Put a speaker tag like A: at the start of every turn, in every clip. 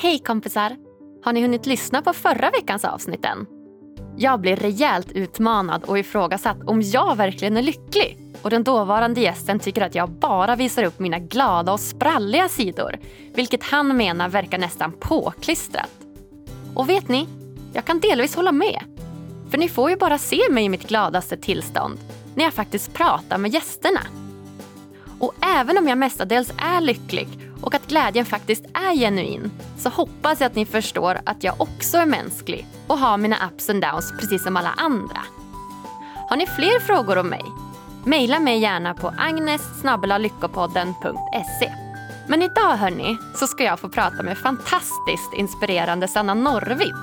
A: Hej kompisar! Har ni hunnit lyssna på förra veckans avsnitt än? Jag blir rejält utmanad och ifrågasatt om jag verkligen är lycklig. Och den dåvarande gästen tycker att jag bara visar upp mina glada och spralliga sidor. Vilket han menar verkar nästan påklistrat. Och vet ni? Jag kan delvis hålla med. För ni får ju bara se mig i mitt gladaste tillstånd när jag faktiskt pratar med gästerna. Och även om jag mestadels är lycklig och att glädjen faktiskt är genuin så hoppas jag att ni förstår att jag också är mänsklig och har mina ups and downs precis som alla andra. Har ni fler frågor om mig? Maila mig gärna på agnes.lyckopodden.se. Men idag hörni, så ska jag få prata med fantastiskt inspirerande Sanna Norrvid.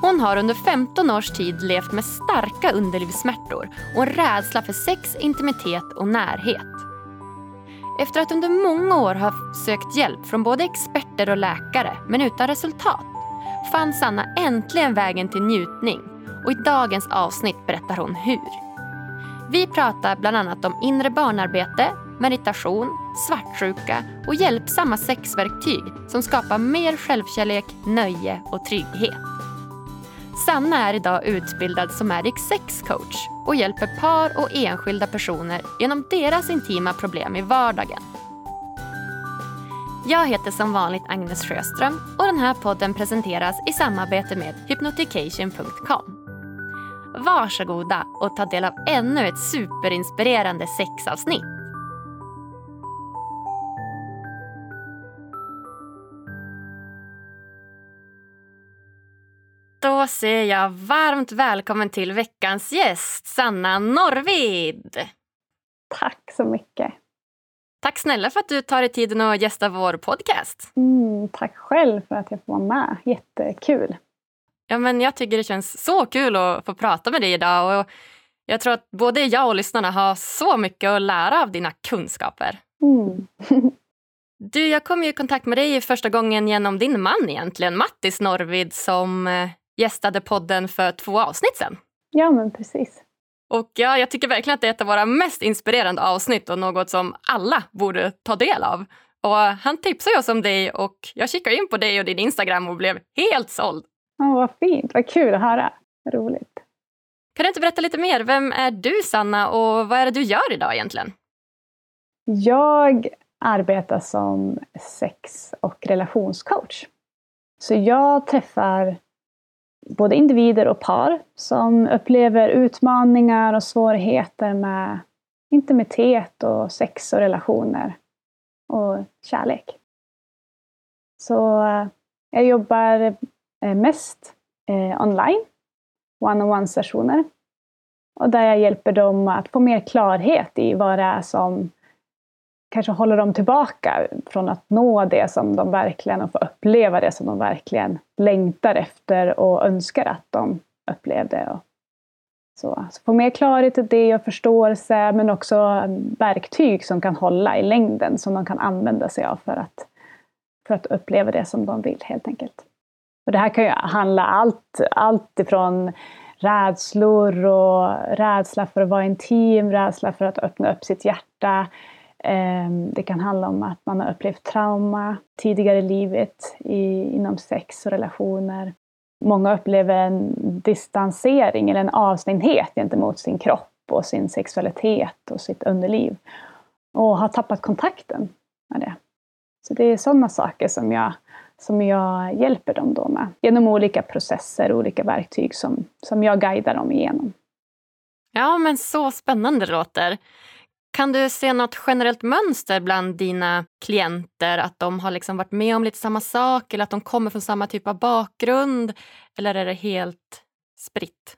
A: Hon har under 15 års tid levt med starka underlivssmärtor och en rädsla för sex, intimitet och närhet. Efter att under många år ha sökt hjälp från både experter och läkare, men utan resultat, fann Sanna äntligen vägen till njutning och i dagens avsnitt berättar hon hur. Vi pratar bland annat om inre barnarbete, meditation, svartsjuka och hjälpsamma sexverktyg som skapar mer självkärlek, nöje och trygghet. Sanna är idag utbildad som Addict Sex Coach och hjälper par och enskilda personer genom deras intima problem i vardagen. Jag heter som vanligt Agnes Sjöström och den här podden presenteras i samarbete med hypnotication.com. Varsågoda och ta del av ännu ett superinspirerande sexavsnitt. Då säger jag varmt välkommen till veckans gäst, Sanna Norvid.
B: Tack så mycket.
A: Tack snälla för att du tar dig tiden att gästa vår podcast.
B: Mm, tack själv för att jag får vara med. Jättekul.
A: Ja, men jag tycker det känns så kul att få prata med dig idag. Och jag tror att både jag och lyssnarna har så mycket att lära av dina kunskaper. Mm. du, jag kom ju i kontakt med dig första gången genom din man egentligen, Mattis Norvid, som eh, gästade podden för två avsnitt sen.
B: Ja, men precis.
A: Och ja, jag tycker verkligen att det är ett av våra mest inspirerande avsnitt och något som alla borde ta del av. Och han tipsade oss om dig och jag kikade in på dig och din Instagram och blev helt såld.
B: Oh, vad fint, vad kul att höra. Roligt.
A: Kan du inte berätta lite mer? Vem är du Sanna och vad är det du gör idag egentligen?
B: Jag arbetar som sex och relationscoach. Så jag träffar både individer och par som upplever utmaningar och svårigheter med intimitet och sex och relationer och kärlek. Så eh, jag jobbar eh, mest eh, online, one-on-one sessioner. Och där jag hjälper dem att få mer klarhet i vad det är som kanske håller dem tillbaka från att nå det som de verkligen, och få uppleva det som de verkligen längtar efter och önskar att de upplevde. Och så. så få mer klarhet i det och förståelse men också verktyg som kan hålla i längden som de kan använda sig av för att, för att uppleva det som de vill helt enkelt. Och det här kan ju handla allt, allt ifrån rädslor och rädsla för att vara intim, rädsla för att öppna upp sitt hjärta, Ehm, det kan handla om att man har upplevt trauma tidigare i livet i, inom sex och relationer. Många upplever en distansering eller en avstängdhet gentemot sin kropp och sin sexualitet och sitt underliv. Och har tappat kontakten med det. Så det är sådana saker som jag, som jag hjälper dem då med. Genom olika processer, och olika verktyg som, som jag guidar dem igenom.
A: Ja, men så spännande det låter. Kan du se något generellt mönster bland dina klienter? Att de har liksom varit med om lite samma sak eller att de kommer från samma typ av bakgrund? Eller är det helt spritt?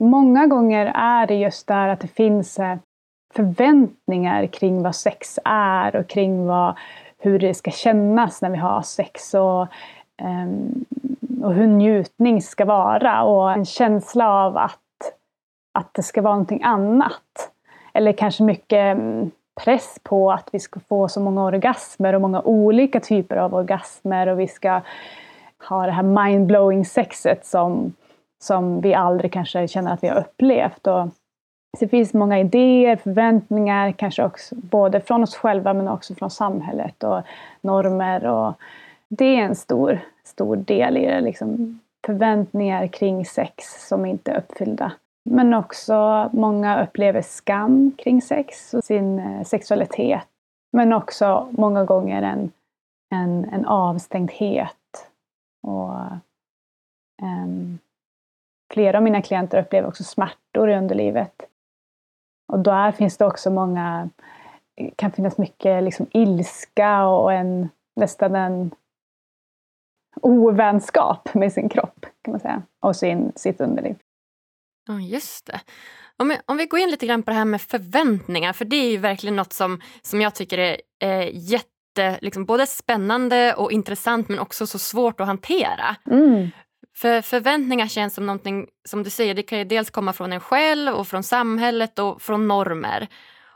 B: Många gånger är det just där att det finns eh, förväntningar kring vad sex är och kring vad, hur det ska kännas när vi har sex och, um, och hur njutning ska vara och en känsla av att, att det ska vara någonting annat eller kanske mycket mm, press på att vi ska få så många orgasmer och många olika typer av orgasmer och vi ska ha det här mindblowing sexet som, som vi aldrig kanske känner att vi har upplevt. Och det finns många idéer, förväntningar, kanske också både från oss själva men också från samhället och normer och det är en stor, stor del i det. Liksom förväntningar kring sex som inte är uppfyllda. Men också många upplever skam kring sex och sin eh, sexualitet. Men också många gånger en, en, en avstängdhet. Och, um, flera av mina klienter upplever också smärtor i underlivet. Och där finns det också många, kan finnas mycket liksom ilska och en, nästan en ovänskap med sin kropp kan man säga. Och sin, sitt underliv.
A: Ja, just det. Om vi, om vi går in lite grann på det här med förväntningar, för det är ju verkligen något som, som jag tycker är eh, jätte, liksom, både spännande och intressant men också så svårt att hantera.
B: Mm.
A: För förväntningar känns som någonting, som du säger, det kan ju dels komma från en själv och från samhället och från normer.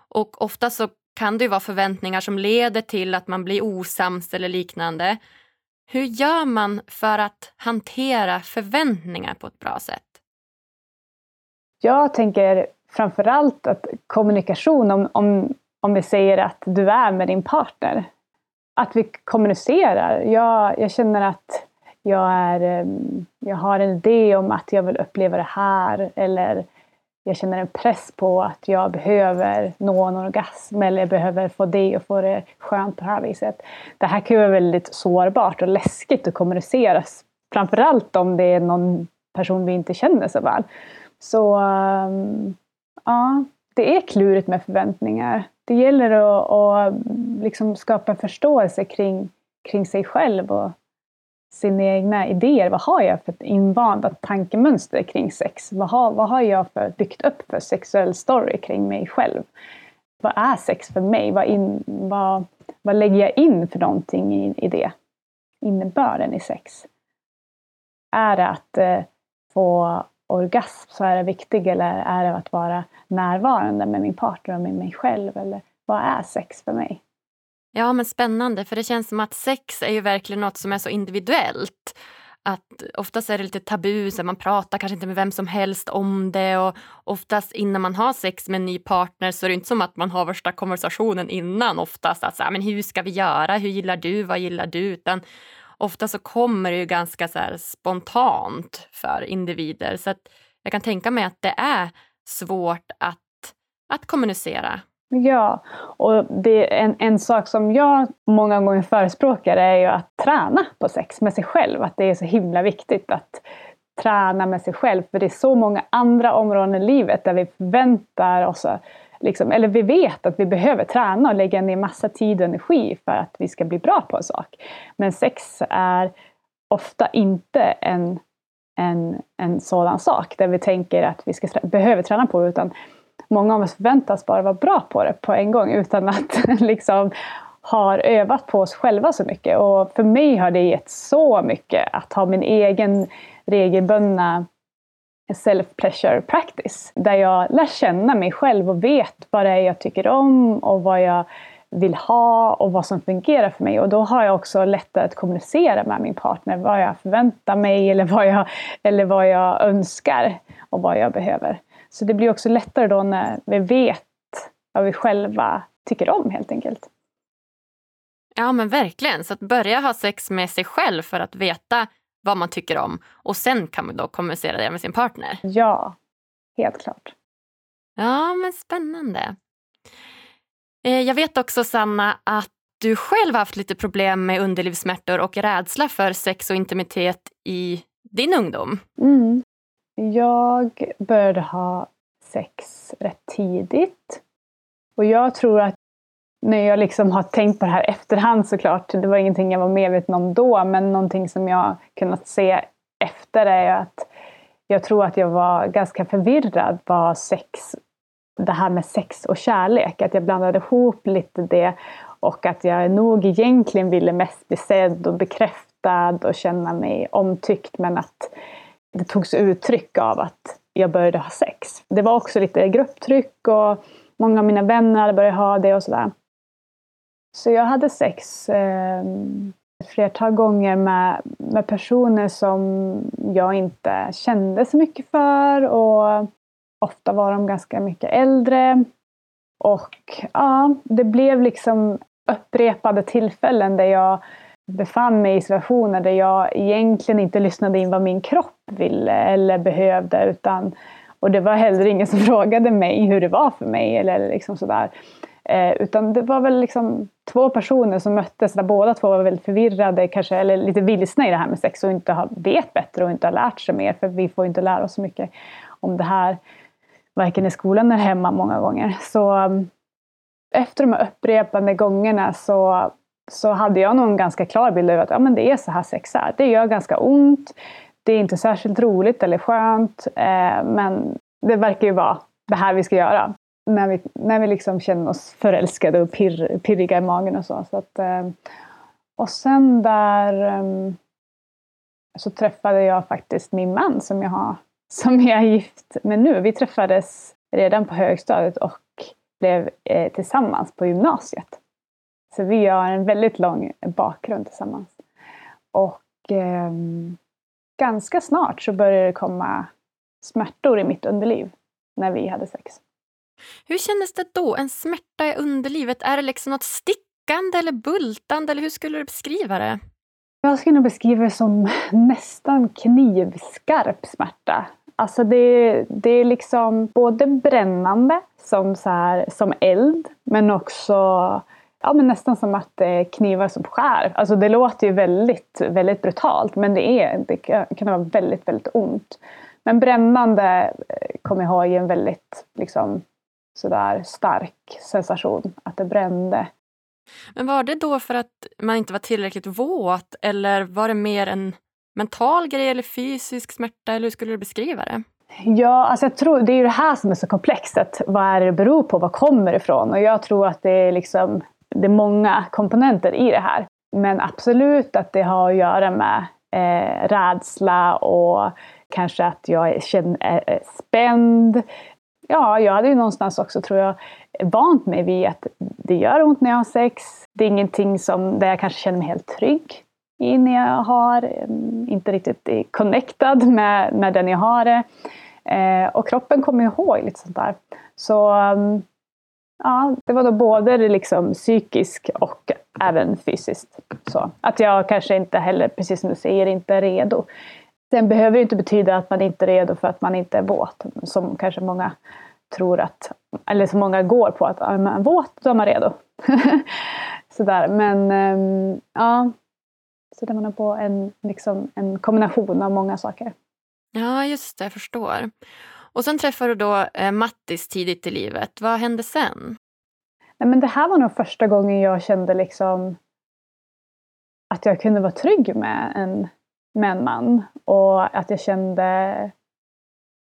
A: Och ofta så kan det ju vara förväntningar som leder till att man blir osams eller liknande. Hur gör man för att hantera förväntningar på ett bra sätt?
B: Jag tänker framförallt att kommunikation, om, om, om vi säger att du är med din partner, att vi kommunicerar. Jag, jag känner att jag, är, ehm, jag har en idé om att jag vill uppleva det här eller jag känner en press på att jag behöver nå en orgasm eller jag behöver få det och få det skönt på det här viset. Det här kan ju vara väldigt sårbart och läskigt att kommunicera. Framförallt om det är någon person vi inte känner så väl. Så ehm, ja, det är klurigt med förväntningar. Det gäller att, att liksom skapa förståelse kring, kring sig själv och sina egna idéer. Vad har jag för ett invanda tankemönster kring sex? Vad har, vad har jag för, byggt upp för sexuell story kring mig själv? Vad är sex för mig? Vad, in, vad, vad lägger jag in för någonting i, i det? Innebörden i sex? Är det att eh, få orgasm så är det viktigt eller är det att vara närvarande med min partner och med mig själv? Eller vad är sex för mig?
A: Ja, men spännande. För det känns som att sex är ju verkligen något som är så individuellt. Att oftast är det lite tabu, så man pratar kanske inte med vem som helst om det och oftast innan man har sex med en ny partner så är det inte som att man har värsta konversationen innan oftast. Att så här, men hur ska vi göra? Hur gillar du? Vad gillar du? Utan ofta så kommer det ju ganska så spontant för individer. Så att jag kan tänka mig att det är svårt att, att kommunicera.
B: Ja, och det är en, en sak som jag många gånger förespråkar är ju att träna på sex med sig själv. Att det är så himla viktigt att träna med sig själv. För det är så många andra områden i livet där vi förväntar oss, liksom, eller vi vet att vi behöver träna och lägga ner massa tid och energi för att vi ska bli bra på en sak. Men sex är ofta inte en, en, en sådan sak där vi tänker att vi ska, behöver träna på det. Utan många av oss förväntas bara vara bra på det på en gång utan att liksom har övat på oss själva så mycket. Och för mig har det gett så mycket att ha min egen regelbundna self-pleasure practice. Där jag lär känna mig själv och vet vad det är jag tycker om och vad jag vill ha och vad som fungerar för mig. Och då har jag också lättare att kommunicera med min partner vad jag förväntar mig eller vad jag, eller vad jag önskar och vad jag behöver. Så det blir också lättare då när vi vet vad vi själva tycker om helt enkelt.
A: Ja men verkligen, så att börja ha sex med sig själv för att veta vad man tycker om och sen kan man då kommunicera det med sin partner.
B: Ja, helt klart.
A: Ja men spännande. Eh, jag vet också Sanna att du själv haft lite problem med underlivssmärtor och rädsla för sex och intimitet i din ungdom.
B: Mm. Jag började ha sex rätt tidigt. Och jag tror att när jag liksom har tänkt på det här efterhand såklart, det var ingenting jag var medveten om då, men någonting som jag kunnat se efter är att jag tror att jag var ganska förvirrad vad sex, det här med sex och kärlek, att jag blandade ihop lite det och att jag nog egentligen ville mest bli sedd och bekräftad och känna mig omtyckt men att det togs uttryck av att jag började ha sex. Det var också lite grupptryck och många av mina vänner hade börjat ha det och sådär. Så jag hade sex eh, ett flertal gånger med, med personer som jag inte kände så mycket för och ofta var de ganska mycket äldre. Och ja, det blev liksom upprepade tillfällen där jag befann mig i situationer där jag egentligen inte lyssnade in vad min kropp ville eller behövde. Utan, och det var heller ingen som frågade mig hur det var för mig. Eller liksom sådär. Eh, utan det var väl liksom två personer som möttes där båda två var väldigt förvirrade kanske, eller lite vilsna i det här med sex och inte har, vet bättre och inte har lärt sig mer. För vi får inte lära oss så mycket om det här, varken i skolan eller hemma många gånger. Så um, efter de här upprepade gångerna så, så hade jag nog en ganska klar bild av att ja, men det är så här sex är. Det gör ganska ont. Det är inte särskilt roligt eller skönt. Eh, men det verkar ju vara det här vi ska göra när vi, när vi liksom känner oss förälskade och pirr, pirriga i magen och så. så att, eh, och sen där eh, så träffade jag faktiskt min man som jag, har, som jag är gift med nu. Vi träffades redan på högstadiet och blev eh, tillsammans på gymnasiet. Så vi har en väldigt lång bakgrund tillsammans. Och eh, ganska snart så började det komma smärtor i mitt underliv när vi hade sex.
A: Hur kändes det då? En smärta i underlivet? Är det liksom något stickande eller bultande? Eller hur skulle du beskriva det?
B: Jag skulle nog beskriva det som nästan knivskarp smärta. Alltså det, det är liksom både brännande som, så här, som eld men också ja, men nästan som att det är knivar som skär. Alltså det låter ju väldigt, väldigt brutalt men det, är, det kan vara väldigt, väldigt ont. Men brännande eh, kommer jag ihåg en väldigt liksom, sådär stark sensation, att det brände.
A: Men var det då för att man inte var tillräckligt våt eller var det mer en mental grej eller fysisk smärta eller hur skulle du beskriva det?
B: Ja, alltså jag tror, det är ju det här som är så komplext. Vad är det beror på? Vad kommer det ifrån? Och jag tror att det är, liksom, det är många komponenter i det här. Men absolut att det har att göra med eh, rädsla och kanske att jag känner, är spänd ja, jag hade ju någonstans också, tror jag, vant mig vid att det gör ont när jag har sex. Det är ingenting som, där jag kanske känner mig helt trygg i när jag har, eh, inte riktigt connectad med, med den jag har det. Eh, och kroppen kommer ihåg lite sånt där. Så mm, ja, det var då både liksom psykiskt och även fysiskt. Så, att jag kanske inte heller, precis som du säger, inte är redo. Sen behöver det inte betyda att man inte är redo för att man inte är våt, som kanske många tror att, eller som många går på att är man våt, då är man redo. Sådär, men um, ja. Så det var på en, liksom, en kombination av många saker.
A: Ja, just det, jag förstår. Och sen träffade du då eh, Mattis tidigt i livet. Vad hände sen?
B: Nej, men det här var nog första gången jag kände liksom att jag kunde vara trygg med en med en man. Och att jag kände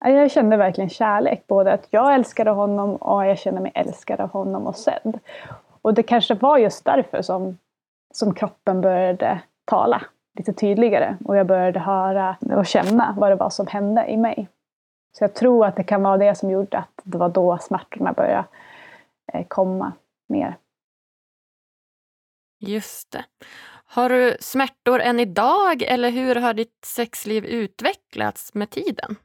B: jag kände verkligen kärlek. Både att jag älskade honom och jag kände mig älskad av honom och sedd. Och det kanske var just därför som, som kroppen började tala lite tydligare. Och jag började höra och känna vad det var som hände i mig. Så jag tror att det kan vara det som gjorde att det var då smärtorna började eh, komma mer.
A: Just det. Har du smärtor än idag eller hur har ditt sexliv utvecklats med tiden?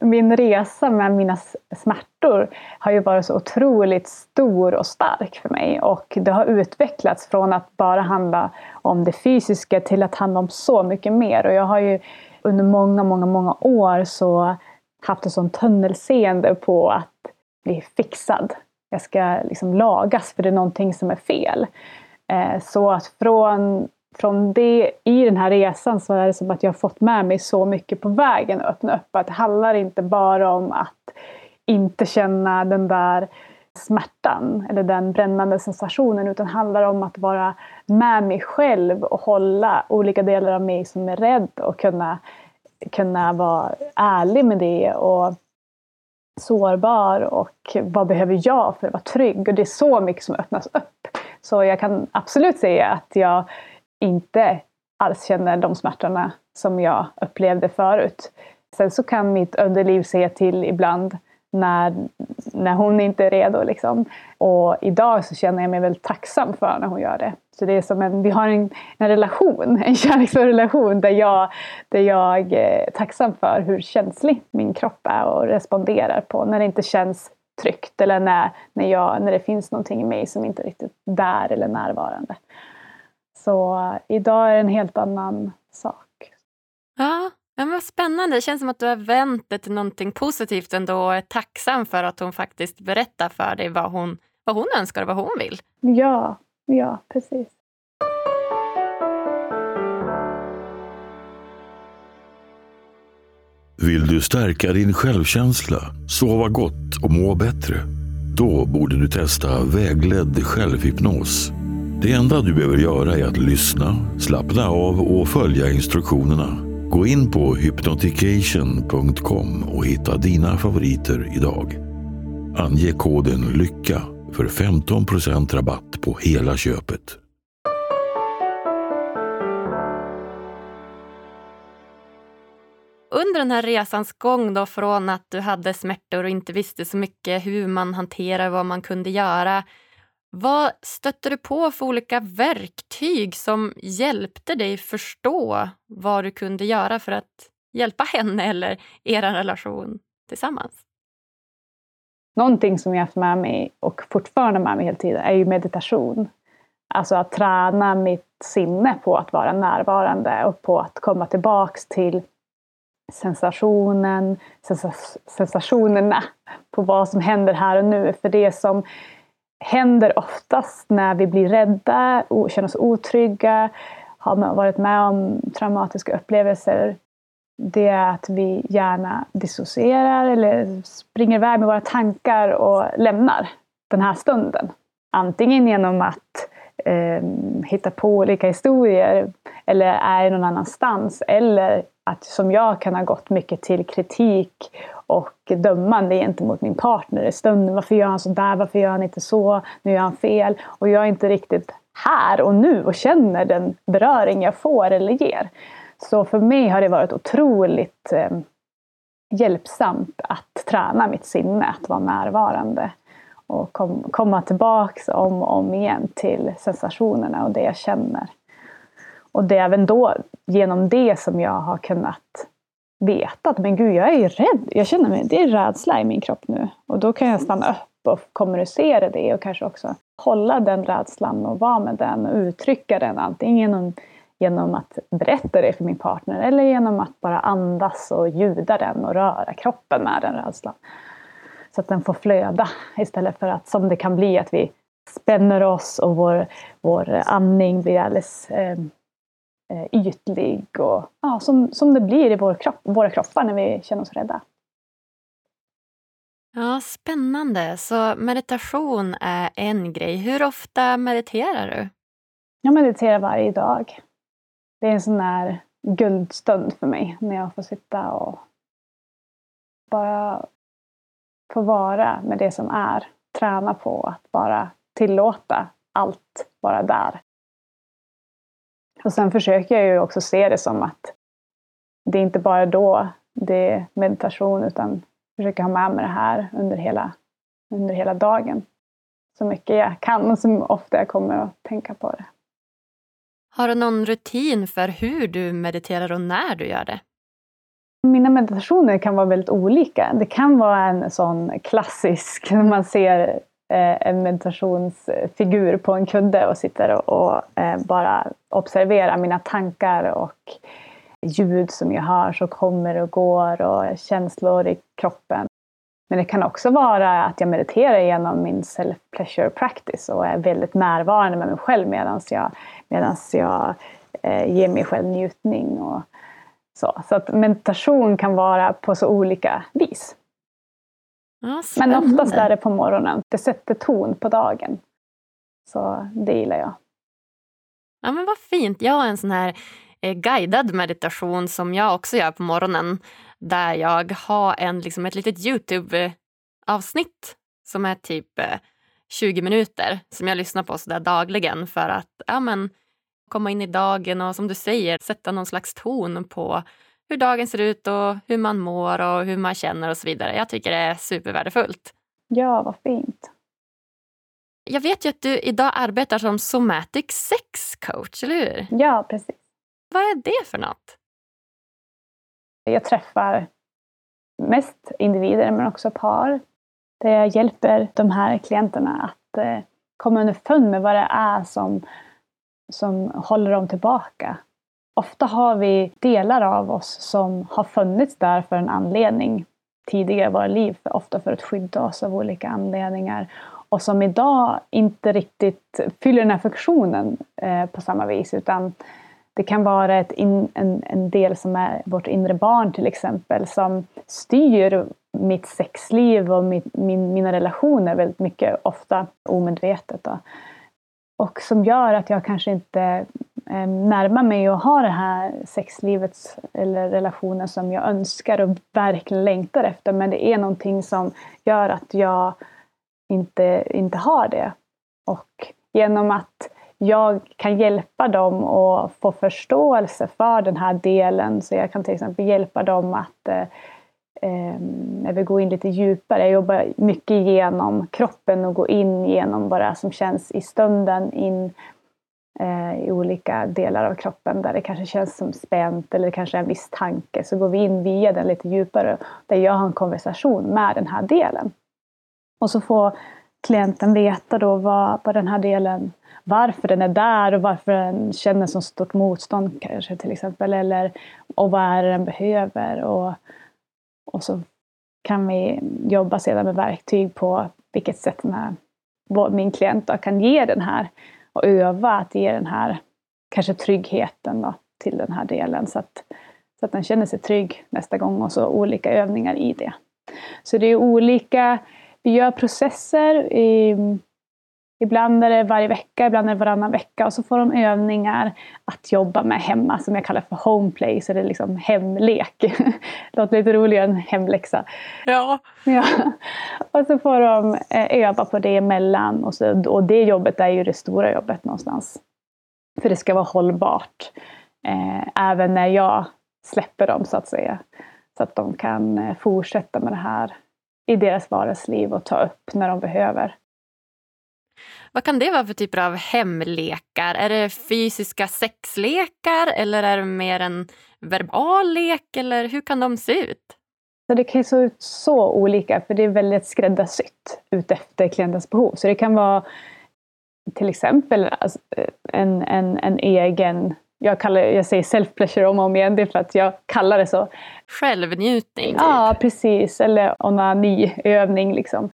B: Min resa med mina smärtor har ju varit så otroligt stor och stark för mig och det har utvecklats från att bara handla om det fysiska till att handla om så mycket mer och jag har ju under många, många, många år så haft ett sånt tunnelseende på att bli fixad. Jag ska liksom lagas för det är någonting som är fel. Eh, så att från, från det, i den här resan så är det som att jag har fått med mig så mycket på vägen att öppna upp. Att det handlar inte bara om att inte känna den där smärtan eller den brännande sensationen utan handlar om att vara med mig själv och hålla olika delar av mig som är rädd och kunna, kunna vara ärlig med det och sårbar och vad behöver jag för att vara trygg? Och det är så mycket som öppnas upp. Så jag kan absolut säga att jag inte alls känner de smärtorna som jag upplevde förut. Sen så kan mitt underliv säga till ibland när, när hon inte är redo. Liksom. Och idag så känner jag mig väldigt tacksam för när hon gör det. Så det är som en, vi har en, en relation, en kärleksfull relation där jag, där jag eh, är tacksam för hur känslig min kropp är och responderar på när det inte känns tryggt eller när, när, jag, när det finns någonting i mig som inte är riktigt där eller närvarande. Så idag är det en helt annan sak.
A: Ja, men vad spännande. Det känns som att du har vänt det till någonting positivt ändå och är tacksam för att hon faktiskt berättar för dig vad hon, vad hon önskar och vad hon vill.
B: Ja, ja precis.
C: Vill du stärka din självkänsla, sova gott och må bättre? Då borde du testa vägledd självhypnos. Det enda du behöver göra är att lyssna, slappna av och följa instruktionerna. Gå in på hypnotication.com och hitta dina favoriter idag. Ange koden LYCKA för 15% rabatt på hela köpet.
A: Under den här resans gång då från att du hade smärtor och inte visste så mycket hur man hanterar vad man kunde göra. Vad stötte du på för olika verktyg som hjälpte dig förstå vad du kunde göra för att hjälpa henne eller er relation tillsammans?
B: Någonting som jag haft med mig och fortfarande med mig hela tiden är ju meditation. Alltså att träna mitt sinne på att vara närvarande och på att komma tillbaks till sensationen, sensationerna på vad som händer här och nu. För det som händer oftast när vi blir rädda, känner oss otrygga, har varit med om traumatiska upplevelser, det är att vi gärna dissocierar eller springer iväg med våra tankar och lämnar den här stunden. Antingen genom att eh, hitta på olika historier eller är någon annanstans eller att som jag kan ha gått mycket till kritik och dömande gentemot min partner i stunden. Varför gör han så där? Varför gör han inte så? Nu gör han fel. Och jag är inte riktigt här och nu och känner den beröring jag får eller ger. Så för mig har det varit otroligt eh, hjälpsamt att träna mitt sinne, att vara närvarande. Och kom, komma tillbaks om och om igen till sensationerna och det jag känner. Och det är även då, genom det, som jag har kunnat veta att men gud, jag är ju rädd. Jag känner mig, det är rädsla i min kropp nu. Och då kan jag stanna upp och kommunicera det och kanske också hålla den rädslan och vara med den och uttrycka den. Antingen genom, genom att berätta det för min partner eller genom att bara andas och ljuda den och röra kroppen med den rädslan. Så att den får flöda istället för att som det kan bli att vi spänner oss och vår, vår andning blir alldeles eh, ytlig och ja, som, som det blir i vår kropp, våra kroppar när vi känner oss rädda.
A: Ja, Spännande. Så meditation är en grej. Hur ofta mediterar du?
B: Jag mediterar varje dag. Det är en sån där guldstund för mig när jag får sitta och bara få vara med det som är. Träna på att bara tillåta allt vara där. Och sen försöker jag ju också se det som att det är inte bara då det är meditation utan försöka ha med mig det här under hela, under hela dagen. Så mycket jag kan och så ofta jag kommer att tänka på det.
A: Har du någon rutin för hur du mediterar och när du gör det?
B: Mina meditationer kan vara väldigt olika. Det kan vara en sån klassisk, när man ser Eh, en meditationsfigur på en kudde och sitter och, och eh, bara observerar mina tankar och ljud som jag hör som kommer och går och känslor i kroppen. Men det kan också vara att jag mediterar genom min self-pleasure practice och är väldigt närvarande med mig själv medan jag, medans jag eh, ger mig själv njutning. Och så så att meditation kan vara på så olika vis.
A: Ja,
B: Men oftast är det på morgonen. Det sätter ton på dagen. Så det gillar jag.
A: Ja men vad fint. Jag har en sån här eh, guidad meditation som jag också gör på morgonen. Där jag har en, liksom ett litet Youtube-avsnitt som är typ eh, 20 minuter som jag lyssnar på sådär dagligen för att ja, men, komma in i dagen och som du säger sätta någon slags ton på hur dagen ser ut och hur man mår och hur man känner och så vidare. Jag tycker det är supervärdefullt.
B: Ja, vad fint.
A: Jag vet ju att du idag arbetar som somatic sex coach, eller hur?
B: Ja, precis.
A: Vad är det för något?
B: Jag träffar mest individer men också par. Där jag hjälper de här klienterna att eh, komma underfund med vad det är som som håller dem tillbaka. Ofta har vi delar av oss som har funnits där för en anledning tidigare i våra liv, ofta för att skydda oss av olika anledningar och som idag inte riktigt fyller den här funktionen eh, på samma vis utan det kan vara ett in, en, en del som är vårt inre barn till exempel som styr mitt sexliv och mitt, min, mina relationer väldigt mycket, ofta omedvetet. Då. Och som gör att jag kanske inte Eh, närma mig och ha det här sexlivet eller relationen som jag önskar och verkligen längtar efter. Men det är någonting som gör att jag inte, inte har det. Och genom att jag kan hjälpa dem att få förståelse för den här delen. Så jag kan till exempel hjälpa dem att eh, eh jag vill gå in lite djupare. Jag jobbar mycket genom kroppen och gå in genom vad det är som känns i stunden in Eh, i olika delar av kroppen där det kanske känns som spänt eller kanske en viss tanke. Så går vi in via den lite djupare där jag har en konversation med den här delen. Och så får klienten veta då vad, vad den här delen varför den är där och varför den känner så stort motstånd kanske till exempel. Eller, och vad är det den behöver. Och, och så kan vi jobba sedan med verktyg på vilket sätt den här, min klient då kan ge den här och öva att ge den här kanske tryggheten då, till den här delen så att, så att den känner sig trygg nästa gång och så olika övningar i det. Så det är olika, vi gör processer Ibland är det varje vecka, ibland är det varannan vecka och så får de övningar att jobba med hemma som jag kallar för homeplay, så det är liksom hemlek. låter lite roligare än hemläxa.
A: Ja.
B: ja. Och så får de eh, öva på det emellan och, så, och det jobbet är ju det stora jobbet någonstans. För det ska vara hållbart. Eh, även när jag släpper dem så att säga. Så att de kan eh, fortsätta med det här i deras vardagsliv och ta upp när de behöver.
A: Vad kan det vara för typer av hemlekar? Är det fysiska sexlekar eller är det mer en verbal lek? Eller hur kan de se ut?
B: Så det kan se ut så olika för det är väldigt skräddarsytt utefter klientens behov. Så det kan vara till exempel alltså, en, en, en egen jag, kallar, jag säger self-pleasure om och om igen, det är för att jag kallar det så.
A: Självnjutning? Typ.
B: Ja, precis. Eller onaniövning liksom.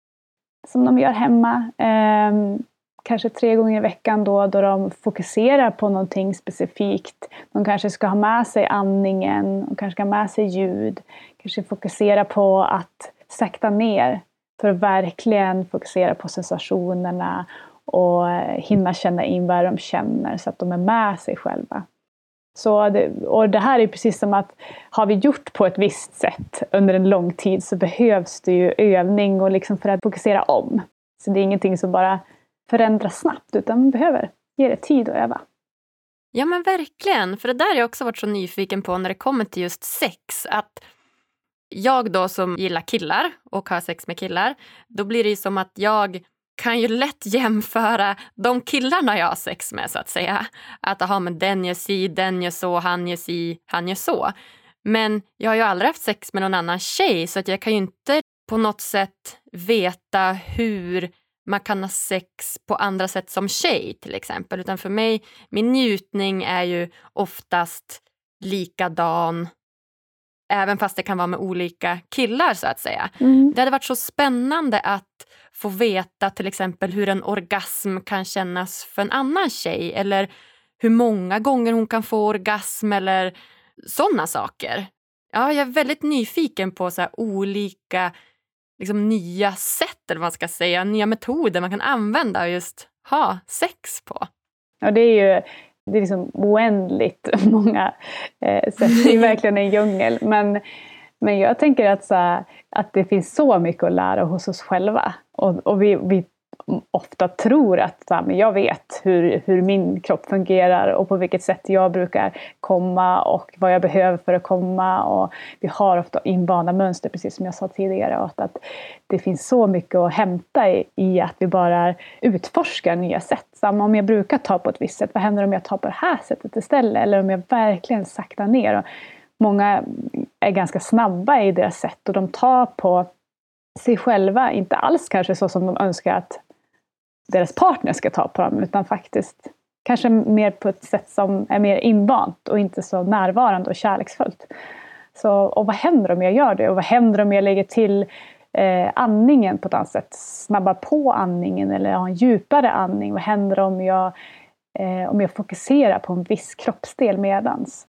B: Som de gör hemma. Eh, kanske tre gånger i veckan då, då de fokuserar på någonting specifikt. De kanske ska ha med sig andningen, de kanske ska ha med sig ljud, kanske fokusera på att sakta ner för att verkligen fokusera på sensationerna och hinna känna in vad de känner så att de är med sig själva. Så det, och det här är precis som att har vi gjort på ett visst sätt under en lång tid så behövs det ju övning och liksom för att fokusera om. Så det är ingenting som bara förändras snabbt utan man behöver ge det tid att öva.
A: Ja men verkligen, för det där har jag också varit så nyfiken på när det kommer till just sex. Att jag då som gillar killar och har sex med killar, då blir det ju som att jag kan ju lätt jämföra de killarna jag har sex med så att säga. Att aha, men den gör si, den gör så, han gör si, han gör så. Men jag har ju aldrig haft sex med någon annan tjej så att jag kan ju inte på något sätt veta hur man kan ha sex på andra sätt som tjej till exempel. Utan för mig, min njutning är ju oftast likadan även fast det kan vara med olika killar så att säga. Mm. Det hade varit så spännande att få veta till exempel hur en orgasm kan kännas för en annan tjej eller hur många gånger hon kan få orgasm eller sådana saker. Ja, jag är väldigt nyfiken på så olika liksom, nya sätt, eller vad man ska säga, nya metoder man kan använda och just ha sex på.
B: Ja, det är ju det är liksom oändligt många eh, sätt. Det är verkligen en djungel. Men, men jag tänker att, så här, att det finns så mycket att lära hos oss själva. Och, och vi, vi ofta tror att här, men jag vet hur, hur min kropp fungerar och på vilket sätt jag brukar komma och vad jag behöver för att komma. Och vi har ofta invanda mönster, precis som jag sa tidigare. Och att det finns så mycket att hämta i, i att vi bara utforskar nya sätt. Samma om jag brukar ta på ett visst sätt, vad händer om jag tar på det här sättet istället? Eller om jag verkligen saktar ner. Och många är ganska snabba i deras sätt och de tar på sig själva, inte alls kanske så som de önskar att deras partner ska ta på dem utan faktiskt Kanske mer på ett sätt som är mer invant och inte så närvarande och kärleksfullt. Så, och vad händer om jag gör det? Och vad händer om jag lägger till eh, andningen på ett annat sätt? Snabbar på andningen eller har en djupare andning? Vad händer om jag, eh, om jag fokuserar på en viss kroppsdel medans?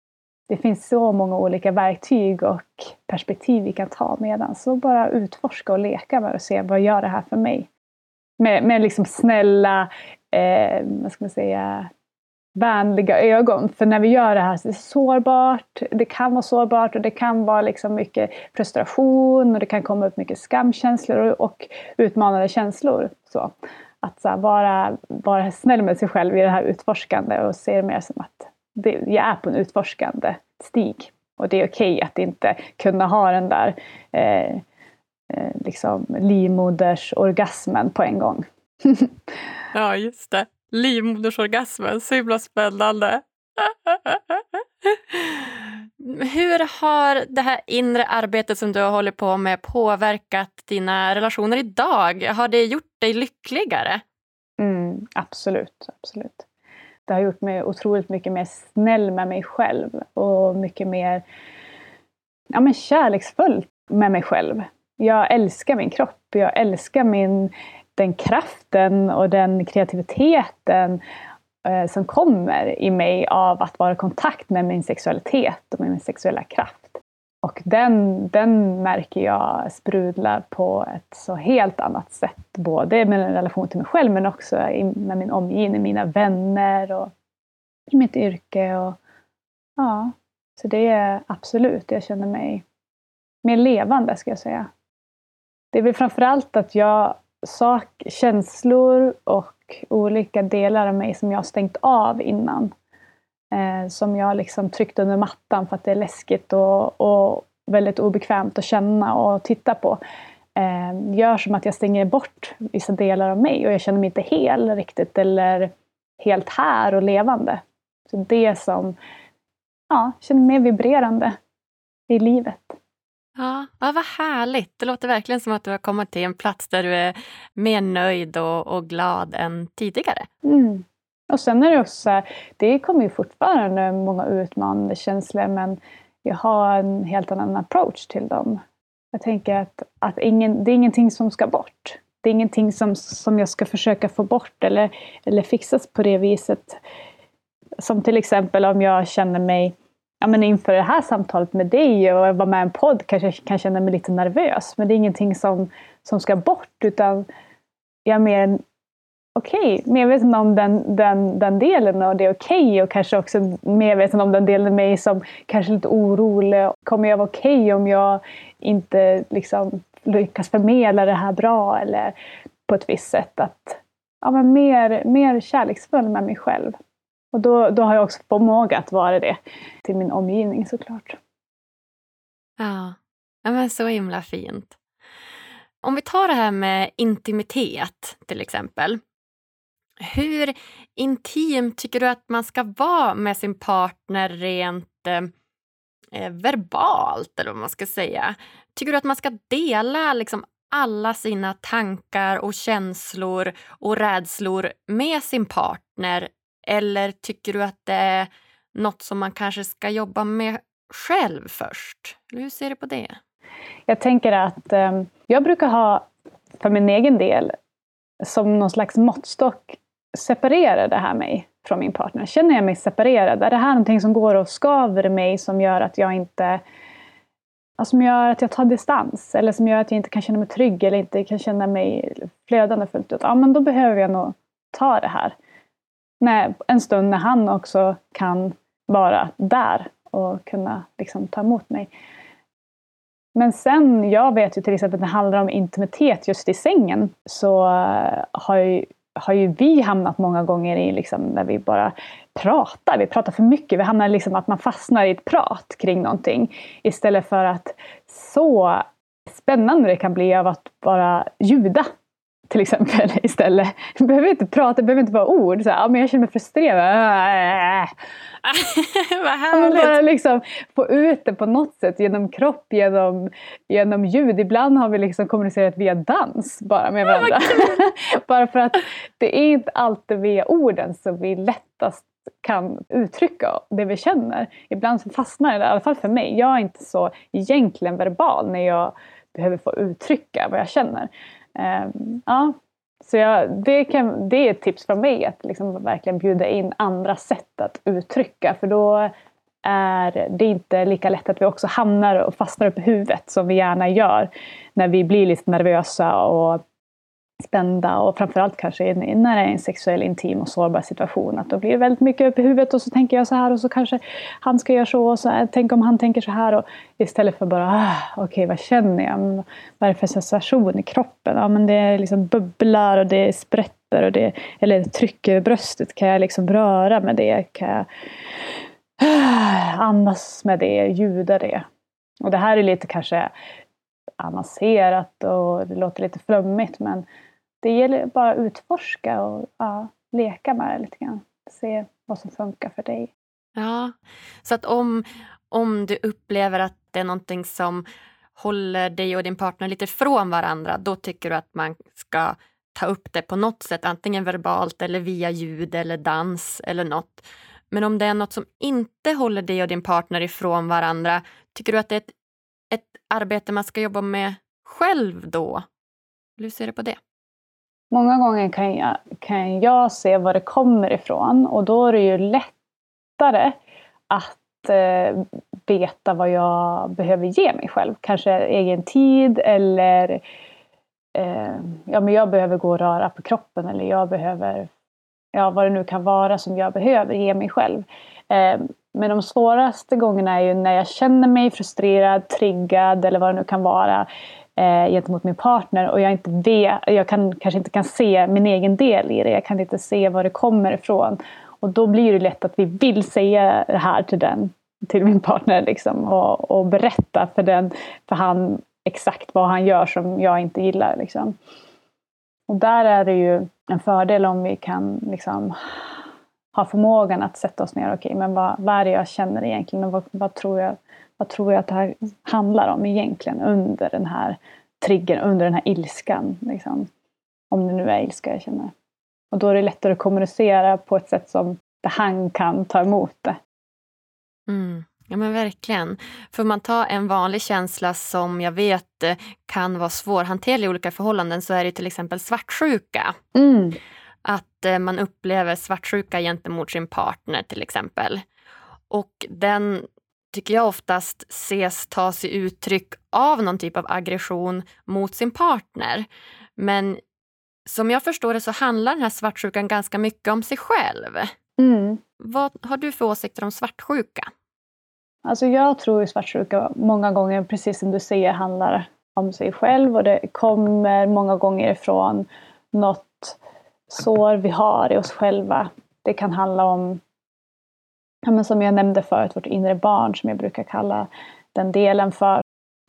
B: Det finns så många olika verktyg och perspektiv vi kan ta medans. Så bara utforska och leka med och se vad gör det här för mig? Med, med liksom snälla, eh, vad ska man säga, vänliga ögon. För när vi gör det här så är det sårbart, det kan vara sårbart och det kan vara liksom mycket frustration och det kan komma upp mycket skamkänslor och utmanande känslor. Så att så här, vara, vara snäll med sig själv i det här utforskande och se det mer som att det, jag är på en utforskande stig. Och det är okej okay att inte kunna ha den där eh, eh, liksom livmodersorgasmen på en gång.
A: ja, just det livmodersorgasmen. Så himla spännande. Hur har det här inre arbetet som du har hållit på med påverkat dina relationer idag? Har det gjort dig lyckligare?
B: Mm, absolut, absolut. Det har gjort mig otroligt mycket mer snäll med mig själv och mycket mer ja, men kärleksfull med mig själv. Jag älskar min kropp, jag älskar min den kraften och den kreativiteten eh, som kommer i mig av att vara i kontakt med min sexualitet och med min sexuella kraft. Och den, den märker jag sprudlar på ett så helt annat sätt. Både med en relation till mig själv men också med min omgivning, mina vänner och i mitt yrke. Och, ja, så det är absolut, jag känner mig mer levande ska jag säga. Det är väl framförallt att jag sak, känslor och olika delar av mig som jag har stängt av innan. Eh, som jag liksom tryckt under mattan för att det är läskigt och, och väldigt obekvämt att känna och titta på. Eh, gör som att jag stänger bort vissa delar av mig och jag känner mig inte hel riktigt eller helt här och levande. Så det som ja, känner mig vibrerande i livet.
A: Ja, ja, vad härligt. Det låter verkligen som att du har kommit till en plats där du är mer nöjd och, och glad än tidigare.
B: Mm. Och sen är det också så här, det kommer ju fortfarande många utmanande känslor men jag har en helt annan approach till dem. Jag tänker att, att ingen, det är ingenting som ska bort. Det är ingenting som, som jag ska försöka få bort eller, eller fixas på det viset. Som till exempel om jag känner mig ja, men inför det här samtalet med dig och vara med i en podd kanske jag kan känna mig lite nervös. Men det är ingenting som, som ska bort utan jag är mer okej, okay, medveten om den, den, den delen och det är okej okay, och kanske också medveten om den delen av mig som kanske är lite orolig. Kommer jag vara okej okay om jag inte liksom lyckas förmedla det här bra eller på ett visst sätt? Att, ja, men mer, mer kärleksfull med mig själv. Och då, då har jag också förmåga att vara det till min omgivning såklart.
A: Ja, men så himla fint. Om vi tar det här med intimitet till exempel. Hur intim tycker du att man ska vara med sin partner rent eh, eh, verbalt eller vad man ska säga? Tycker du att man ska dela liksom alla sina tankar och känslor och rädslor med sin partner eller tycker du att det är något som man kanske ska jobba med själv först? Hur ser du på det?
B: Jag tänker att eh, jag brukar ha, för min egen del, som någon slags måttstock separerar det här mig från min partner. Känner jag mig separerad? Är det här någonting som går och skaver i mig som gör att jag inte som gör att jag tar distans eller som gör att jag inte kan känna mig trygg eller inte kan känna mig flödande fullt ut. Ja, men då behöver jag nog ta det här när, en stund när han också kan vara där och kunna liksom, ta emot mig. Men sen, jag vet ju till exempel när det handlar om intimitet just i sängen så eh, har har, ju, har ju vi hamnat många gånger i liksom när vi bara pratar, vi pratar för mycket. Vi hamnar liksom att man fastnar i ett prat kring någonting istället för att så spännande det kan bli av att bara ljuda till exempel istället. Jag behöver inte prata, behöver inte vara ord. Så här, ja, men jag känner mig frustrerad.
A: Vad härligt!
B: bara liksom få ut det på något sätt genom kropp, genom, genom ljud. Ibland har vi liksom kommunicerat via dans bara med varandra. bara för att det är inte alltid via orden som vi lättast kan uttrycka det vi känner. Ibland så fastnar det, i alla fall för mig. Jag är inte så egentligen verbal när jag behöver få uttrycka vad jag känner. Ehm, ja, så jag, det, kan, det är ett tips från mig att liksom verkligen bjuda in andra sätt att uttrycka. För då är det inte lika lätt att vi också hamnar och fastnar upp i huvudet som vi gärna gör när vi blir lite nervösa och spända och framförallt kanske när det är en sexuell, intim och sårbar situation. Att då blir det väldigt mycket upp i huvudet och så tänker jag så här och så kanske han ska göra så och så här, tänk om han tänker så här. Och istället för bara, ah, okej okay, vad känner jag? Vad är det för sensation i kroppen? Ja men det är liksom bubblar och det sprätter och det eller tryck över bröstet. Kan jag liksom röra med det? Kan jag ah, andas med det? Ljuda det? Och det här är lite kanske avancerat och det låter lite flummigt men det gäller bara att utforska och ja, leka med det lite grann. Se vad som funkar för dig.
A: Ja, så att om, om du upplever att det är någonting som håller dig och din partner lite från varandra, då tycker du att man ska ta upp det på något sätt, antingen verbalt eller via ljud eller dans eller något. Men om det är något som inte håller dig och din partner ifrån varandra, tycker du att det är ett, ett arbete man ska jobba med själv då? Hur ser du på det?
B: Många gånger kan jag, kan jag se var det kommer ifrån och då är det ju lättare att eh, veta vad jag behöver ge mig själv. Kanske egen tid eller eh, ja, men jag behöver gå och röra på kroppen eller jag behöver, ja vad det nu kan vara som jag behöver ge mig själv. Eh, men de svåraste gångerna är ju när jag känner mig frustrerad, triggad eller vad det nu kan vara eh, gentemot min partner och jag inte vet, jag kan, kanske inte kan se min egen del i det. Jag kan inte se var det kommer ifrån. Och då blir det lätt att vi vill säga det här till den, till min partner liksom, och, och berätta för den, för han exakt vad han gör som jag inte gillar. Liksom. Och där är det ju en fördel om vi kan liksom, ha förmågan att sätta oss ner. Okej, okay, men vad, vad är det jag känner egentligen och vad, vad, tror jag, vad tror jag att det här handlar om egentligen under den här triggern, under den här ilskan. Liksom. Om det nu är ilska jag känner. Och då är det lättare att kommunicera på ett sätt som han kan ta emot det.
A: Mm. Ja men verkligen. För man tar en vanlig känsla som jag vet eh, kan vara svårhanterlig i olika förhållanden så är det till exempel svartsjuka.
B: Mm.
A: Att eh, man upplever svartsjuka gentemot sin partner till exempel. Och den tycker jag oftast ses ta sig uttryck av någon typ av aggression mot sin partner. Men som jag förstår det så handlar den här svartsjukan ganska mycket om sig själv.
B: Mm.
A: Vad har du för åsikter om svartsjuka?
B: Alltså jag tror att svartsjuka många gånger, precis som du säger, handlar om sig själv och det kommer många gånger ifrån något sår vi har i oss själva. Det kan handla om, ja, men som jag nämnde förut, vårt inre barn som jag brukar kalla den delen för.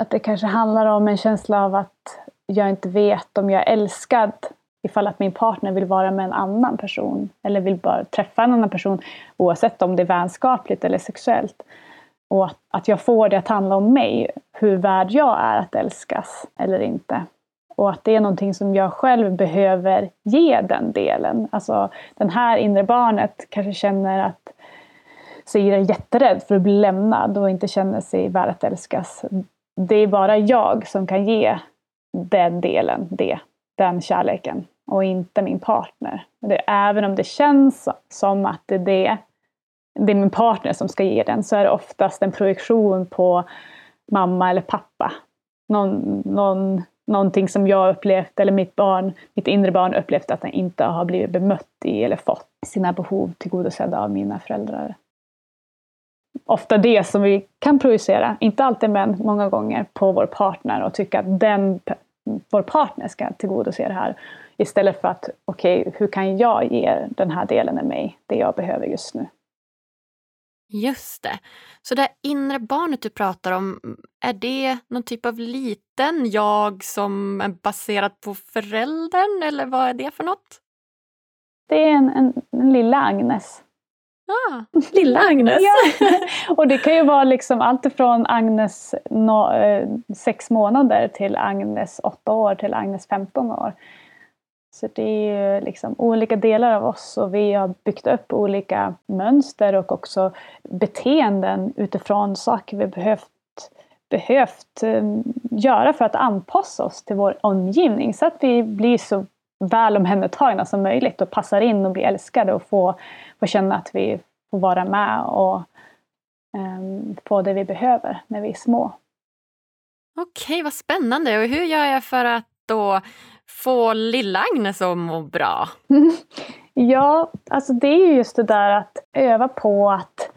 B: Att det kanske handlar om en känsla av att jag inte vet om jag är älskad ifall att min partner vill vara med en annan person eller vill bara träffa en annan person oavsett om det är vänskapligt eller sexuellt. Och att, att jag får det att handla om mig, hur värd jag är att älskas eller inte. Och att det är någonting som jag själv behöver ge den delen. Alltså den här inre barnet kanske känner att sig är jätterädd för att bli lämnad och inte känner sig värd att älskas. Det är bara jag som kan ge den delen, det, den kärleken och inte min partner. Det, även om det känns som att det är det, det är min partner som ska ge den så är det oftast en projektion på mamma eller pappa. Någon, någon, någonting som jag upplevt, eller mitt barn, mitt inre barn upplevt att den inte har blivit bemött i eller fått sina behov tillgodosedda av mina föräldrar. Ofta det som vi kan projicera, inte alltid men många gånger, på vår partner och tycka att den, vår partner ska tillgodose det här. Istället för att, okej, okay, hur kan jag ge den här delen av mig det jag behöver just nu?
A: Just det. Så det inre barnet du pratar om, är det någon typ av liten jag som är baserad på föräldern eller vad är det för något?
B: Det är en, en, en lilla Agnes.
A: Ah,
D: Lilla Agnes.
B: Ja. Och det kan ju vara liksom allt ifrån Agnes no, eh, sex månader till Agnes åtta år till Agnes 15 år. Så det är ju liksom olika delar av oss och vi har byggt upp olika mönster och också beteenden utifrån saker vi behövt, behövt eh, göra för att anpassa oss till vår omgivning så att vi blir så väl omhändertagna som möjligt och passar in och blir älskade och får, får känna att vi får vara med och um, få det vi behöver när vi är små.
A: Okej, vad spännande. Och hur gör jag för att då få lilla Agnes att må bra?
B: ja, alltså det är ju just det där att öva på att,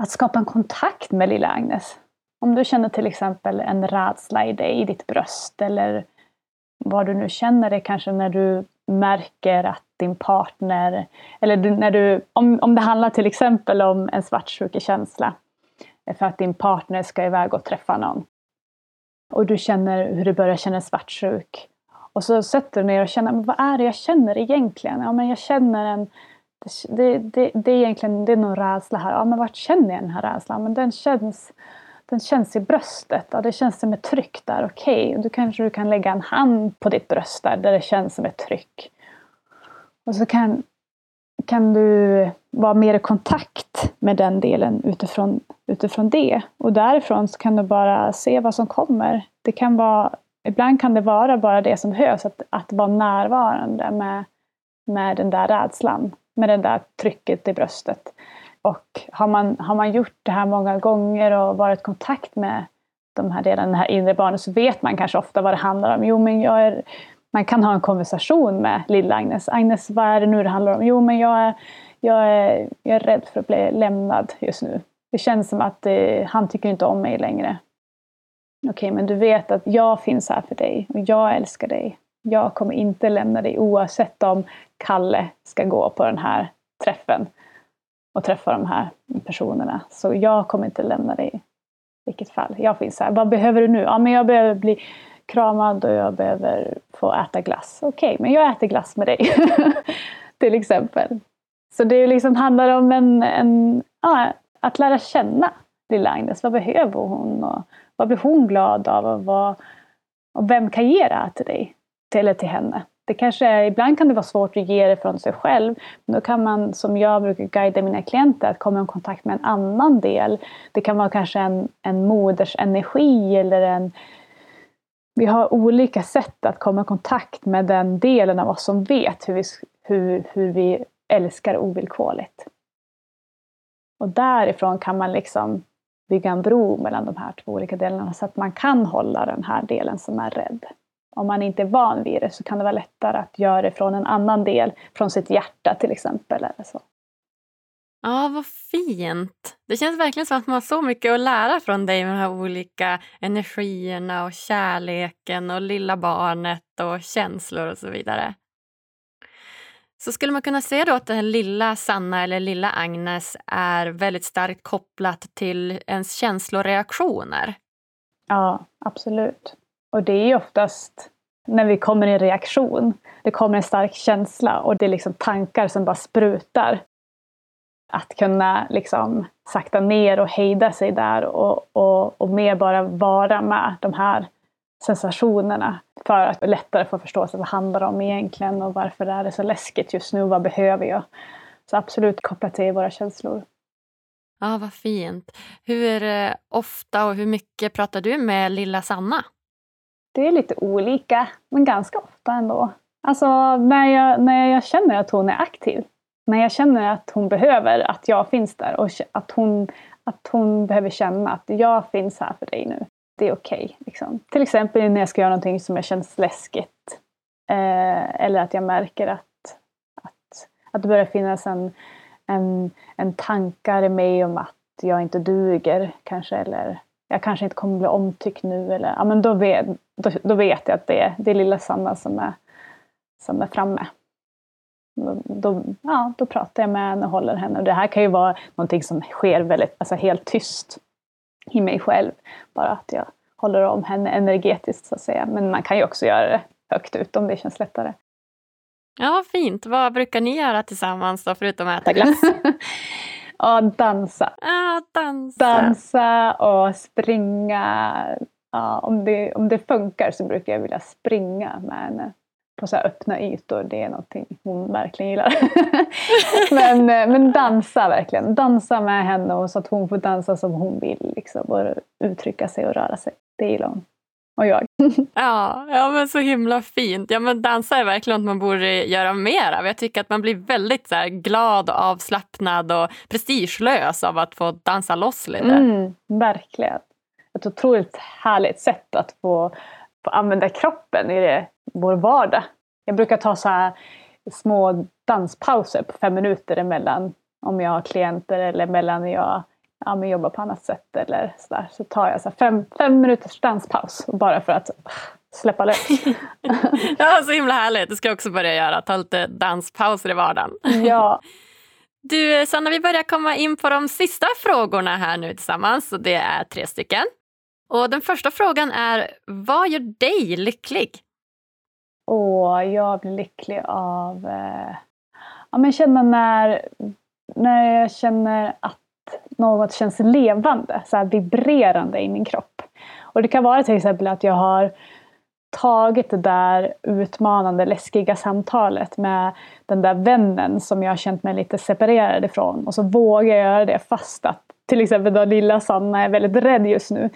B: att skapa en kontakt med lilla Agnes. Om du känner till exempel en rädsla i dig, i ditt bröst eller vad du nu känner det kanske när du märker att din partner, eller du, när du, om, om det handlar till exempel om en svartsjukekänsla, för att din partner ska iväg och träffa någon. Och du känner hur du börjar känna svartsjuk. Och så sätter du ner och känner, men vad är det jag känner egentligen? Ja, men jag känner en... Det, det, det är egentligen det är någon rädsla här. Ja, men vart känner jag den här rädslan? Men den känns, den känns i bröstet. Ja, det känns som ett tryck där. Okej, okay. då kanske du kan lägga en hand på ditt bröst där, där det känns som ett tryck. Och så kan, kan du vara mer i kontakt med den delen utifrån, utifrån det. Och därifrån så kan du bara se vad som kommer. Det kan vara ibland kan det vara bara det som behövs, att, att vara närvarande med, med den där rädslan, med det där trycket i bröstet. Och har man, har man gjort det här många gånger och varit i kontakt med de här delarna, det här inre barnet, så vet man kanske ofta vad det handlar om. Jo, men jag är, man kan ha en konversation med lilla Agnes. Agnes, vad är det nu det handlar om? Jo, men jag är, jag är, jag är rädd för att bli lämnad just nu. Det känns som att eh, han tycker inte om mig längre. Okej, okay, men du vet att jag finns här för dig och jag älskar dig. Jag kommer inte lämna dig oavsett om Kalle ska gå på den här träffen och träffa de här personerna. Så jag kommer inte lämna dig i vilket fall. Jag finns här. Vad behöver du nu? Ja, men jag behöver bli kramad och jag behöver få äta glass. Okej, okay, men jag äter glass med dig. Till exempel. Så det liksom handlar om en, en ja, att lära känna lilla Agnes. Vad behöver hon? Och vad blir hon glad av? Och, vad, och vem kan ge det här till dig? Eller till henne? Det kanske är, ibland kan det vara svårt att ge det från sig själv. Men då kan man, som jag brukar guida mina klienter, att komma i kontakt med en annan del. Det kan vara kanske en, en moders energi eller en... Vi har olika sätt att komma i kontakt med den delen av oss som vet hur vi, hur, hur vi älskar ovillkorligt. Och därifrån kan man liksom bygga en bro mellan de här två olika delarna så att man kan hålla den här delen som är rädd. Om man inte är van vid det så kan det vara lättare att göra det från en annan del, från sitt hjärta till exempel. Eller så.
A: Ja, vad fint. Det känns verkligen som att man har så mycket att lära från dig med de här olika energierna och kärleken och lilla barnet och känslor och så vidare. Så skulle man kunna säga då att den lilla Sanna eller lilla Agnes är väldigt starkt kopplat till ens känsloreaktioner?
B: Ja, absolut. Och det är ju oftast när vi kommer i reaktion. Det kommer en stark känsla och det är liksom tankar som bara sprutar. Att kunna liksom sakta ner och hejda sig där och, och, och mer bara vara med de här sensationerna för att lättare få förstå vad det handlar om egentligen och varför är det så läskigt just nu, vad behöver jag? Så absolut kopplat till våra känslor.
A: Ja, vad fint. Hur eh, ofta och hur mycket pratar du med lilla Sanna?
B: Det är lite olika, men ganska ofta ändå. Alltså när jag, när jag känner att hon är aktiv. När jag känner att hon behöver att jag finns där och att hon, att hon behöver känna att jag finns här för dig nu det är okej. Okay, liksom. Till exempel när jag ska göra någonting som jag känns läskigt. Eh, eller att jag märker att, att, att det börjar finnas en, en, en tankar i mig om att jag inte duger kanske. Eller jag kanske inte kommer bli omtyckt nu. Eller, ja, men då, vet, då, då vet jag att det är, det är lilla Sanna som är, som är framme. då, ja, då pratar jag med henne och håller henne. Och det här kan ju vara någonting som sker väldigt, alltså helt tyst i mig själv. Bara att jag håller om henne energetiskt så att säga. Men man kan ju också göra det högt ut om det känns lättare.
A: Ja, fint. Vad brukar ni göra tillsammans då, förutom att äta glass?
B: ja, dansa.
A: Ja, dansa.
B: Dansa och springa. Ja, om, det, om det funkar så brukar jag vilja springa med henne på så öppna ytor. Det är någonting hon verkligen gillar. men, eh, men dansa verkligen. Dansa med henne och så att hon får dansa som hon vill. Liksom, och uttrycka sig och röra sig. Det gillar hon. Och jag.
A: ja, ja, men så himla fint. Ja, men dansa är verkligen något man borde göra mer av. Jag tycker att man blir väldigt så här, glad och avslappnad och prestigelös av att få dansa loss lite.
B: Mm, verkligen. Ett otroligt härligt sätt att få, få använda kroppen i det vår vardag. Jag brukar ta så här små danspauser på fem minuter emellan om jag har klienter eller mellan jag ja, men jobbar på annat sätt eller så där. Så tar jag så fem, fem minuters danspaus bara för att släppa lös.
A: ja, så himla härligt. Det ska jag också börja göra. Ta lite danspauser i vardagen.
B: ja.
A: Du Sanna, vi börjar komma in på de sista frågorna här nu tillsammans. Och det är tre stycken. Och den första frågan är, vad gör dig lycklig?
B: Och jag blir lycklig av eh, ja, men känna när, när jag känner att något känns levande, så vibrerande i min kropp. Och det kan vara till exempel att jag har tagit det där utmanande, läskiga samtalet med den där vännen som jag har känt mig lite separerad ifrån. Och så vågar jag göra det fast att till exempel då lilla Sanna är väldigt rädd just nu.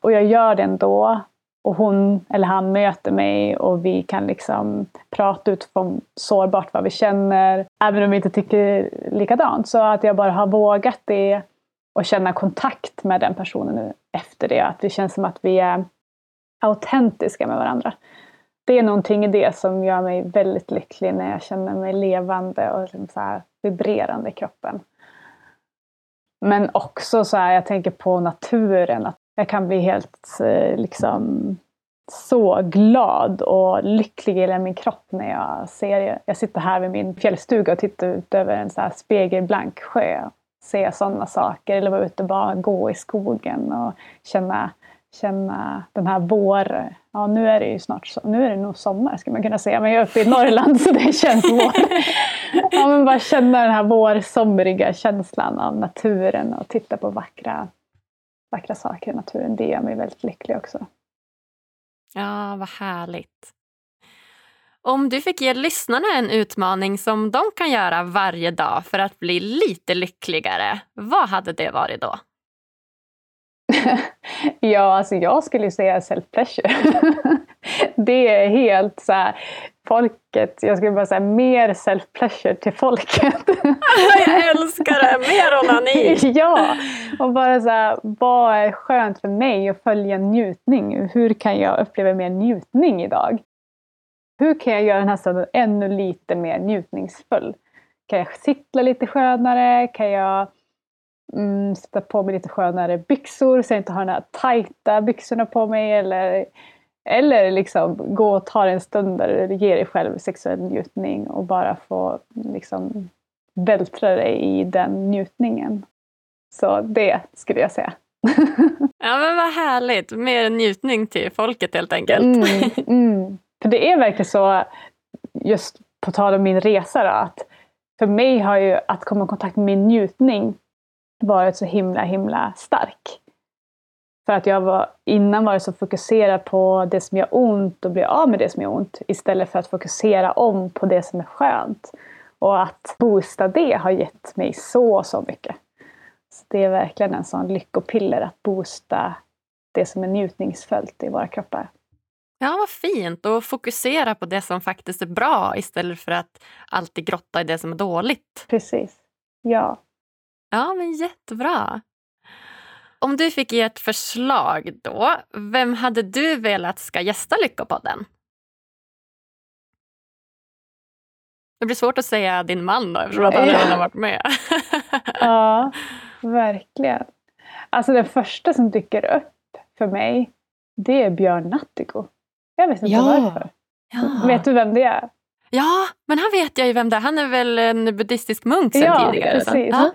B: Och jag gör det ändå och hon eller han möter mig och vi kan liksom prata utifrån sårbart vad vi känner. Även om vi inte tycker likadant. Så att jag bara har vågat det och känna kontakt med den personen nu efter det. Att det känns som att vi är autentiska med varandra. Det är någonting i det som gör mig väldigt lycklig när jag känner mig levande och liksom så här vibrerande i kroppen. Men också så här, jag tänker på naturen, att jag kan bli helt eh, liksom så glad och lycklig i hela min kropp när jag ser, jag sitter här vid min fjällstuga och tittar ut över en så här spegelblank sjö. Se sådana saker eller vara ute och bara gå i skogen och känna, känna den här vår... Ja, nu är det ju snart nu är det nog sommar skulle man kunna säga, men jag är uppe i Norrland så det känns vår. Ja, men bara känna den här vårsomriga känslan av naturen och titta på vackra vackra saker i naturen. Det gör mig väldigt lycklig också.
A: Ja, vad härligt. Om du fick ge lyssnarna en utmaning som de kan göra varje dag för att bli lite lyckligare, vad hade det varit då?
B: ja, alltså jag skulle säga self-pleasure. det är helt så här, folket, jag skulle bara säga mer self-pleasure till folket.
A: jag älskar det! Mer onani!
B: ja! Och bara så här, vad är skönt för mig att följa njutning? Hur kan jag uppleva mer njutning idag? Hur kan jag göra den här stunden ännu lite mer njutningsfull? Kan jag sitta lite skönare? Kan jag mm, sätta på mig lite skönare byxor så jag inte har de här tajta byxorna på mig? Eller eller liksom gå och ta en stund där du ger dig själv sexuell njutning och bara få liksom vältra dig i den njutningen. Så det skulle jag säga.
A: ja men vad härligt, mer njutning till folket helt enkelt.
B: Mm, mm. För det är verkligen så, just på tal om min resa då, att för mig har ju att komma i kontakt med min njutning varit så himla himla stark. För att jag var, innan var så fokuserad på det som gör ont och bli av med det som gör ont istället för att fokusera om på det som är skönt. Och att boosta det har gett mig så, så mycket. Så det är verkligen en sån lyckopiller att boosta det som är njutningsfullt i våra kroppar.
A: Ja, vad fint! Och fokusera på det som faktiskt är bra istället för att alltid grotta i det som är dåligt.
B: Precis. Ja.
A: Ja, men jättebra. Om du fick ge ett förslag då, vem hade du velat ska gästa Lyckopodden? Det blir svårt att säga din man då eftersom att han redan har varit med.
B: ja, verkligen. Alltså det första som dyker upp för mig, det är Björn Natthiko. Jag vet inte ja. varför. Ja. Vet du vem det är?
A: Ja, men han vet jag ju vem det är. Han är väl en buddhistisk munk sen
B: ja,
A: tidigare?
B: Precis.
A: Ja.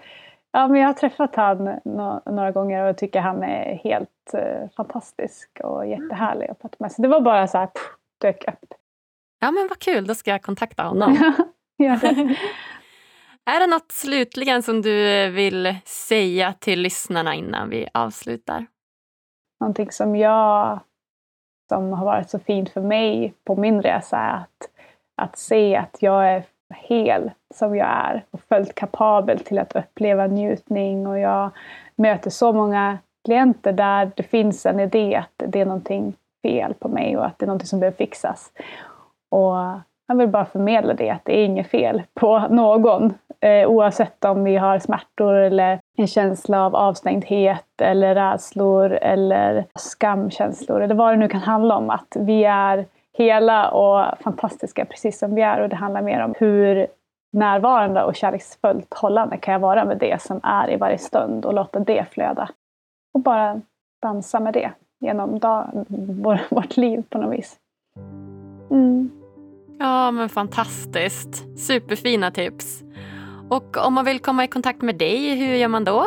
B: Ja, men jag har träffat han några gånger och tycker han är helt uh, fantastisk och jättehärlig att prata med. Så det var bara så här, pff, dök upp.
A: Ja, men vad kul. Då ska jag kontakta honom.
B: Det.
A: är det något slutligen som du vill säga till lyssnarna innan vi avslutar?
B: Någonting som jag som har varit så fint för mig på min resa är att, att se att jag är hel som jag är och fullt kapabel till att uppleva njutning och jag möter så många klienter där det finns en idé att det är någonting fel på mig och att det är någonting som behöver fixas. Och jag vill bara förmedla det, att det är inget fel på någon. Eh, oavsett om vi har smärtor eller en känsla av avstängdhet eller rädslor eller skamkänslor eller vad det nu kan handla om. Att vi är hela och fantastiska precis som vi är och det handlar mer om hur närvarande och kärleksfullt hållande kan jag vara med det som är i varje stund och låta det flöda. Och bara dansa med det genom dag, vår, vårt liv på något vis. Mm.
A: Ja, men fantastiskt. Superfina tips. Och om man vill komma i kontakt med dig, hur gör man då?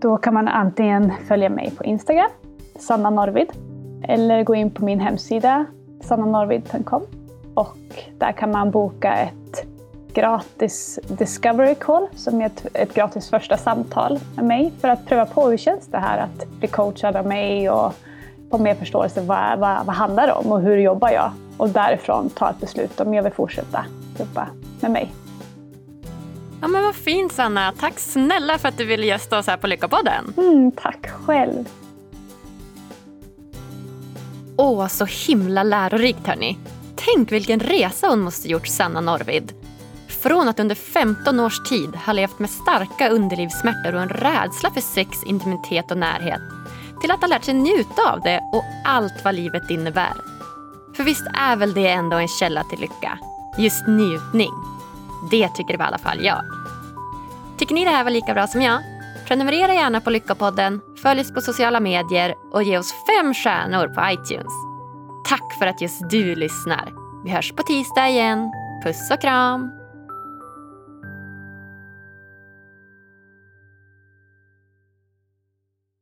B: Då kan man antingen följa mig på Instagram, Sanna Norvid, eller gå in på min hemsida sannanorvid.com och där kan man boka ett gratis discovery call som är ett, ett gratis första samtal med mig för att pröva på hur känns det här att bli coachad av mig och få mer förståelse vad, vad, vad handlar det om och hur jobbar jag? Och därifrån ta ett beslut om jag vill fortsätta jobba med mig.
A: Ja men vad fint Sanna. Tack snälla för att du ville gästa oss här på Lyckopodden.
B: Mm, tack själv.
A: Åh, så himla lärorikt hörni. Tänk vilken resa hon måste gjort, Sanna Norvid. Från att under 15 års tid ha levt med starka underlivssmärtor och en rädsla för sex, intimitet och närhet till att ha lärt sig njuta av det och allt vad livet innebär. För visst är väl det ändå en källa till lycka? Just njutning. Det tycker i alla fall jag. Tycker ni det här var lika bra som jag? Prenumerera gärna på Lyckopodden, följ oss på sociala medier och ge oss fem stjärnor på iTunes. Tack för att just du lyssnar. Vi hörs på tisdag igen. Puss och kram!